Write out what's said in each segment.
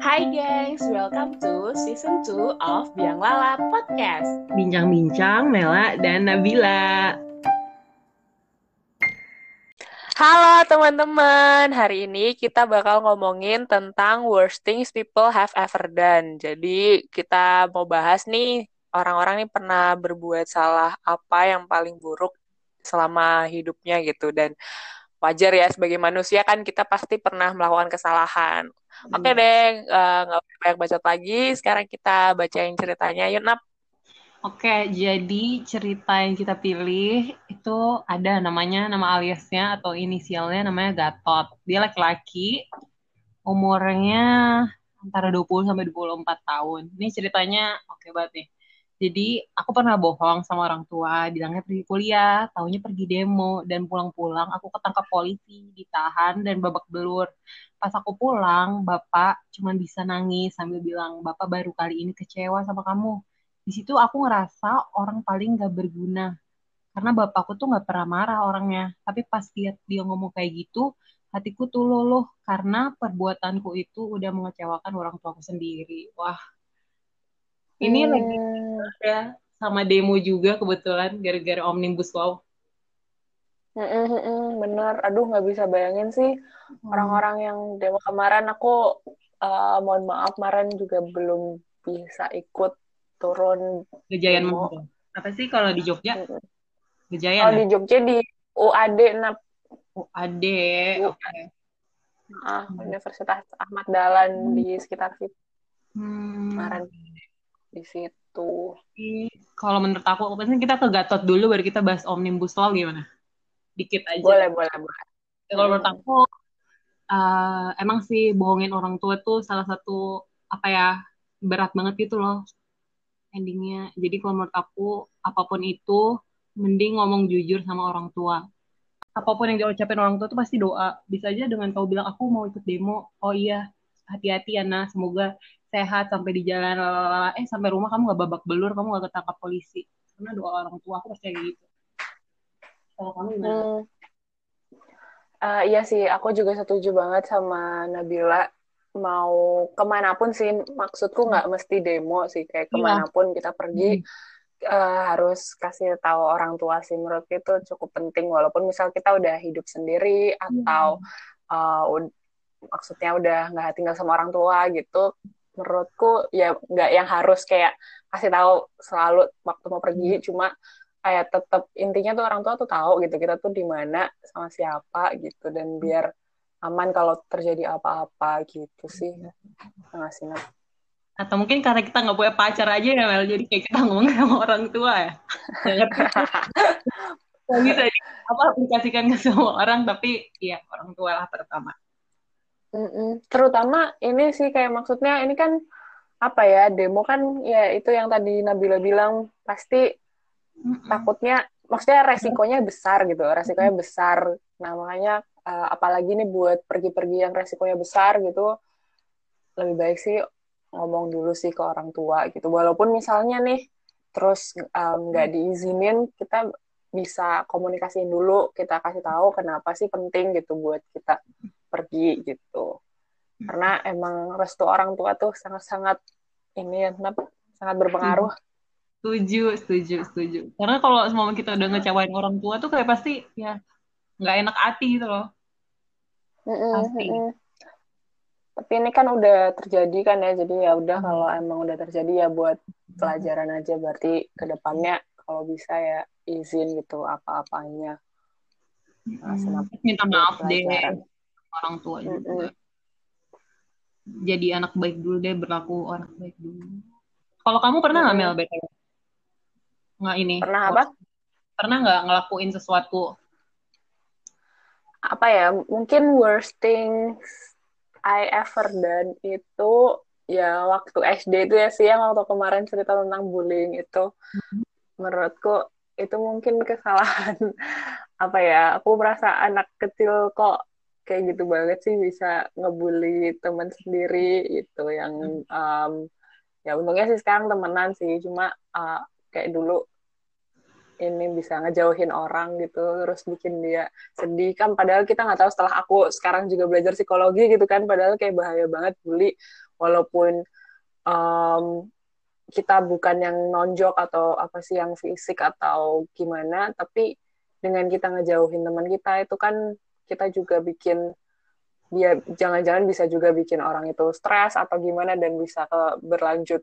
Hai gengs, welcome to season 2 of Biang Lala Podcast. Bincang-bincang Mela dan Nabila. Halo teman-teman, hari ini kita bakal ngomongin tentang worst things people have ever done. Jadi kita mau bahas nih, orang-orang nih pernah berbuat salah apa yang paling buruk selama hidupnya gitu. Dan wajar ya sebagai manusia kan kita pasti pernah melakukan kesalahan. Oke deh, eh, nggak usah banyak bacot lagi. Sekarang kita bacain ceritanya. Yuk, Nap. Oke, jadi cerita yang kita pilih itu ada namanya, nama aliasnya atau inisialnya namanya Gatot. Dia laki-laki, umurnya antara 20 sampai 24 tahun. Ini ceritanya oke banget nih. Jadi aku pernah bohong sama orang tua, bilangnya pergi kuliah, taunya pergi demo, dan pulang-pulang aku ketangkap polisi, ditahan, dan babak belur. Pas aku pulang, bapak cuma bisa nangis sambil bilang, bapak baru kali ini kecewa sama kamu. Di situ aku ngerasa orang paling gak berguna. Karena bapakku tuh gak pernah marah orangnya. Tapi pas lihat dia ngomong kayak gitu, hatiku tuh luluh karena perbuatanku itu udah mengecewakan orang tuaku sendiri. Wah, ini Hmm. lagi ya sama demo juga kebetulan gara-gara Omnibus Law. Mm-mm, bener, aduh nggak bisa bayangin sih orang-orang yang demo kemarin aku eh, mohon maaf kemarin juga belum bisa ikut turun Gejayan demo. Monggo. Apa sih kalau di Jogja? Gejayan Kalau ya? di Jogja di UAD nap. Bu. Oke. ah, Universitas Ahmad Dahlan di sekitar situ Hmm. kemarin di situ. Kalau menurut aku, kita ke Gatot dulu baru kita bahas Omnibus Law gimana? Dikit aja. Boleh, boleh, boleh. Kalau menurut aku, eh, emang sih bohongin orang tua tuh salah satu apa ya berat banget gitu loh endingnya. Jadi kalau menurut aku apa pun itu mending ngomong jujur sama orang tua. Apa pun yang diucapin orang tua tuh pasti doa. Bisa aja dengan kau bilang aku mau ikut demo. Oh iya, hati-hati ya nah. Semoga sehat sampai di jalan. Lalala. Eh sampai rumah kamu gak babak belur, kamu gak ketangkap polisi. Karena doa orang tua aku pasti gitu. Kalau kamu gimana? Hmm. Eh, iya sih, aku juga setuju banget sama Nabila. Mau ke mana pun sih, maksudku nggak mesti demo sih, kayak Iya. ke mana pun kita pergi eh, harus kasih tahu orang tua sih. Menurut itu cukup penting, walaupun misal kita udah hidup sendiri atau eh, ud- maksudnya udah nggak tinggal sama orang tua gitu. Menurutku ya nggak yang harus kayak kasih tahu selalu waktu mau pergi, cuma kayak tetap intinya tuh orang tua tuh tahu gitu kita tuh di mana sama siapa gitu dan biar aman kalau terjadi apa-apa gitu sih nggak sih Nat? Atau mungkin karena kita nggak punya pacar aja ya Mel, jadi kayak kita ngomong sama orang tua ya. Nggak bisa apa aplikasikan ke semua orang, tapi ya orang tua lah pertama. Mm-mm. terutama ini sih kayak maksudnya ini kan apa ya demo kan ya itu yang tadi Nabila bilang pasti takutnya maksudnya resikonya besar gitu resikonya besar. Nah makanya eh, apalagi nih buat pergi-pergi yang resikonya besar gitu lebih baik sih ngomong dulu sih ke orang tua gitu. Walaupun misalnya nih terus nggak diizinin kita bisa komunikasiin dulu kita kasih tahu kenapa sih penting gitu buat kita pergi gitu karena emang restu orang tua tuh sangat-sangat ini ya sangat berpengaruh Setuju, setuju, setuju. Karena kalau semua kita udah ngecewain orang tua tuh kayak pasti ya nggak enak hati gitu loh. Pasti. Tapi ini kan udah terjadi kan ya, jadi ya udah Hmm. kalau emang udah terjadi ya buat pelajaran aja. Berarti ke depannya kalau bisa ya izin gitu apa-apanya. Nah, Hmm, minta maaf deh. Orang tua juga. Jadi anak baik dulu deh, berlaku orang baik dulu. Kalau kamu pernah nggak. Mel BTW? Nggak ini? Pernah apa? Pernah nggak ngelakuin sesuatu? Apa ya? Mungkin worst things I ever done itu ya waktu SD itu ya sih yang waktu kemarin cerita tentang bullying itu. Menurutku itu mungkin kesalahan apa ya? Aku merasa anak kecil kok kayak gitu banget sih bisa ngebully teman sendiri itu yang um, ya untungnya sih sekarang temenan sih cuma uh, kayak dulu ini bisa ngejauhin orang gitu terus bikin dia sedih. Kan padahal kita nggak tahu setelah aku sekarang juga belajar psikologi gitu kan padahal kayak bahaya banget bully. Walaupun um, kita bukan yang nonjok atau apa sih yang fisik atau gimana tapi dengan kita ngejauhin teman kita itu kan kita juga bikin dia jangan-jangan bisa juga bikin orang itu stres atau gimana dan bisa ke berlanjut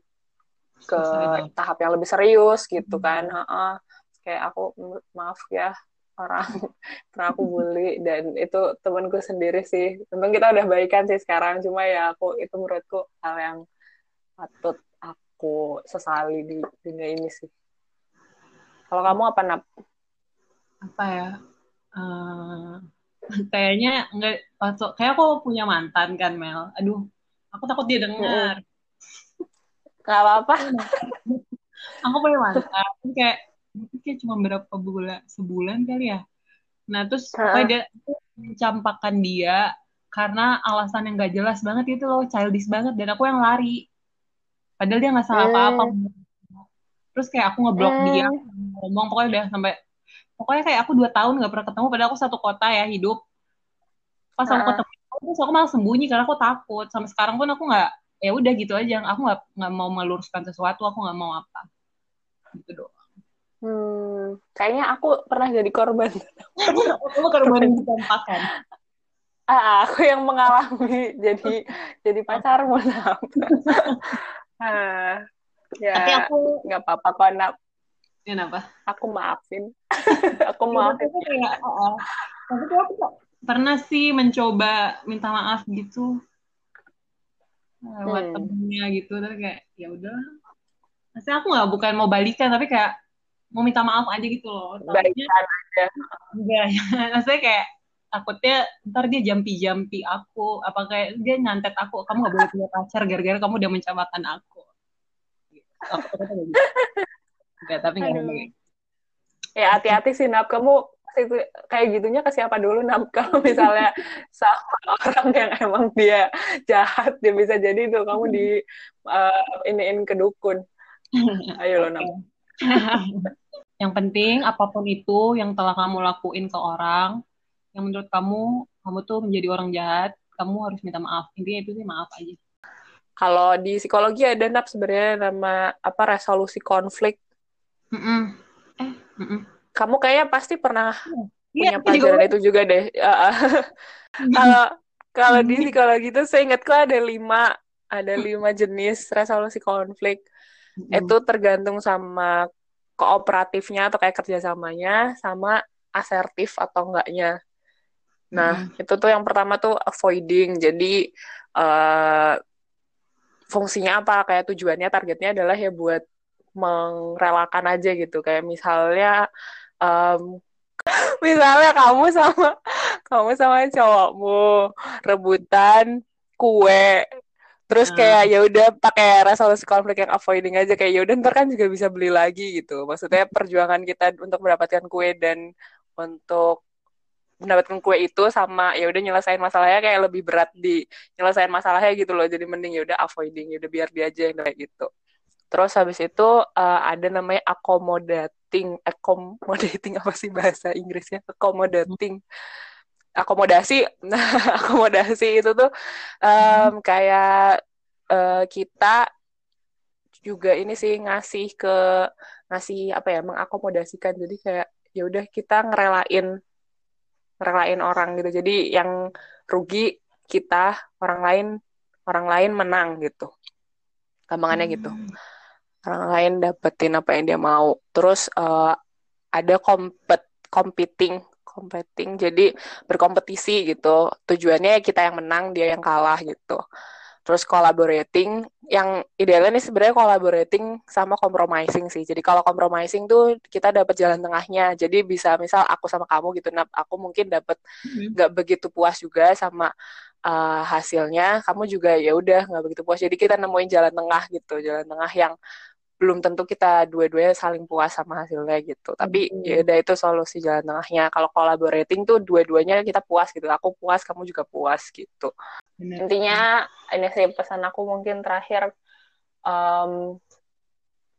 ke tahap yang lebih serius gitu hmm. kan. Ha Kayak aku maaf ya orang pernah aku bully dan itu temanku sendiri sih. Tentu kita udah baikan sih sekarang cuma ya aku itu menurutku hal yang patut aku sesali di dunia ini sih. Kalau kamu apa nap? Apa ya? Uh, kayaknya enggak kayak aku punya mantan kan Mel. Aduh, aku takut dia dengar. Gak apa-apa. aku punya mantan kayak kayak cuma berapa bulan sebulan kali ya. Nah terus uh. dia mencampakkan dia karena alasan yang gak jelas banget itu loh, childish banget dan aku yang lari. Padahal dia nggak salah apa-apa. Hmm. Terus kayak aku ngeblok dia, ngomong pokoknya udah sampai pokoknya kayak aku dua tahun nggak pernah ketemu padahal aku satu kota ya hidup. Pas aku ketemu terus aku malah sembunyi karena aku takut. Sampai sekarang pun aku nggak ya udah gitu aja. Aku nggak nggak mau meluruskan sesuatu aku nggak mau apa. Gitu doang. Hmm, kayaknya aku pernah jadi korban. Aku korban ditampakkan ah, aku yang mengalami. Jadi jadi pacarmu nak ah, ya tapi aku nggak apa-apa kok nak Kenapa? Aku maafin. aku maafin. Kayak, oh, tapi aku pernah sih mencoba minta maaf gitu lewat hmm. temennya gitu tapi kayak ya udah maksudnya aku nggak bukan mau balikan tapi kayak mau minta maaf aja gitu loh balikan aja enggak ya maksudnya kayak takutnya ntar dia jampi-jampi aku apa kayak dia nyantet aku kamu gak boleh punya pacar gara-gara kamu udah mencapakan aku aku gitu. Enggak, tapi enggak Ya hati-hati sih Nap, kamu kayak gitunya ke siapa dulu Nap kalau misalnya sama orang yang emang dia jahat dia bisa jadi tuh kamu di uh, iniin ke dukun. Ayo lo Nap. yang penting apa pun itu yang telah kamu lakuin ke orang yang menurut kamu kamu tuh menjadi orang jahat, kamu harus minta maaf. Intinya itu sih maaf aja. Kalau di psikologi ada nap sebenarnya nama apa resolusi konflik Mm -mm. Eh, mm -mm. Kamu kayaknya pasti pernah yeah, punya pelajaran juga. itu juga deh. Kalau kalau di psikologi itu saya ingat kok ada lima ada lima jenis resolusi konflik. Mm. Itu tergantung sama kooperatifnya atau kayak kerjasamanya sama asertif atau enggaknya. Nah, mm -hmm. itu tuh yang pertama tuh avoiding. Jadi uh, fungsinya apa? Kayak tujuannya, targetnya adalah ya buat mengrelakan aja gitu. Kayak misalnya um, misalnya kamu sama kamu sama cowokmu rebutan kue terus nah. kayak ya udah pakai resolusi konflik yang avoiding aja kayak ya udah ntar kan juga bisa beli lagi gitu. Maksudnya perjuangan kita untuk mendapatkan kue dan untuk mendapatkan kue itu sama ya udah nyelesain masalahnya kayak lebih berat di nyelesain masalahnya gitu loh. Jadi mending ya udah avoiding ya udah biar dia aja yang kayak gitu Terus habis itu uh, ada namanya accommodating, accommodating apa sih bahasa Inggrisnya? Accommodating. Akomodasi, nah akomodasi itu tuh um, kayak uh, kita juga ini sih ngasih ke ngasih apa ya mengakomodasikan. Jadi kayak ya udah kita ngerelain ngerelain orang gitu. Jadi yang rugi kita orang lain orang lain menang gitu. Gampangannya gitu. Hmm orang lain dapetin apa yang dia mau. Terus uh, ada kompet competing competing jadi berkompetisi gitu. Tujuannya kita yang menang dia yang kalah gitu. Terus collaborating yang idealnya nih sebenarnya collaborating sama compromising sih. Jadi kalau compromising tuh kita dapat jalan tengahnya. Jadi bisa misal aku sama kamu gitu nah aku mungkin dapat mm-hmm. nggak hmm. begitu puas juga sama uh, hasilnya. Kamu juga ya udah nggak begitu puas. Jadi kita nemuin jalan tengah gitu jalan tengah yang belum tentu kita dua-duanya saling puas sama hasilnya gitu. Tapi hmm. ya udah itu solusi jalan tengahnya. Kalau collaborating tuh dua-duanya kita puas gitu. Aku puas, kamu juga puas gitu. Bener. Intinya ini sih pesan aku mungkin terakhir um,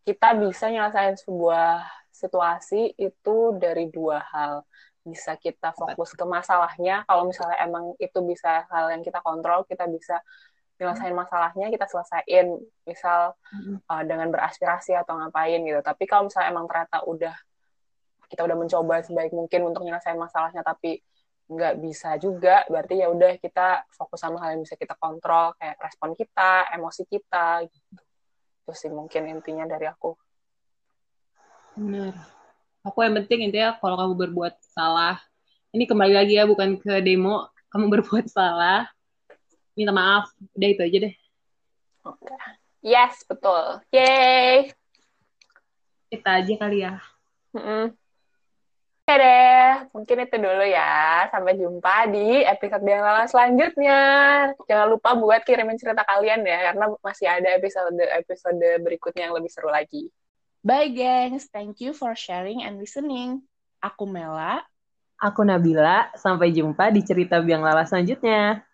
kita bisa nyelesain sebuah situasi itu dari dua hal. Bisa kita fokus ke masalahnya, kalau misalnya emang itu bisa hal yang kita kontrol, kita bisa nyelesain masalahnya, kita selesaiin. Misal uh, dengan beraspirasi atau ngapain gitu. Tapi kalau misalnya emang ternyata udah kita udah mencoba sebaik mungkin untuk nyelesain masalahnya, tapi nggak bisa juga berarti ya udah kita fokus sama hal yang bisa kita kontrol kayak respon kita emosi kita gitu itu sih mungkin intinya dari aku benar aku yang penting intinya kalau kamu berbuat salah ini kembali lagi ya bukan ke demo kamu berbuat salah minta maaf udah itu aja deh oke yes betul yay kita aja kali ya mm -mm. Oke deh, mungkin itu dulu ya. Sampai jumpa di episode yang lama selanjutnya. Jangan lupa buat kirimin cerita kalian ya, karena masih ada episode-episode berikutnya yang lebih seru lagi. Bye gengs, thank you for sharing and listening. Aku Mela. Aku Nabila, sampai jumpa di cerita biang lala selanjutnya.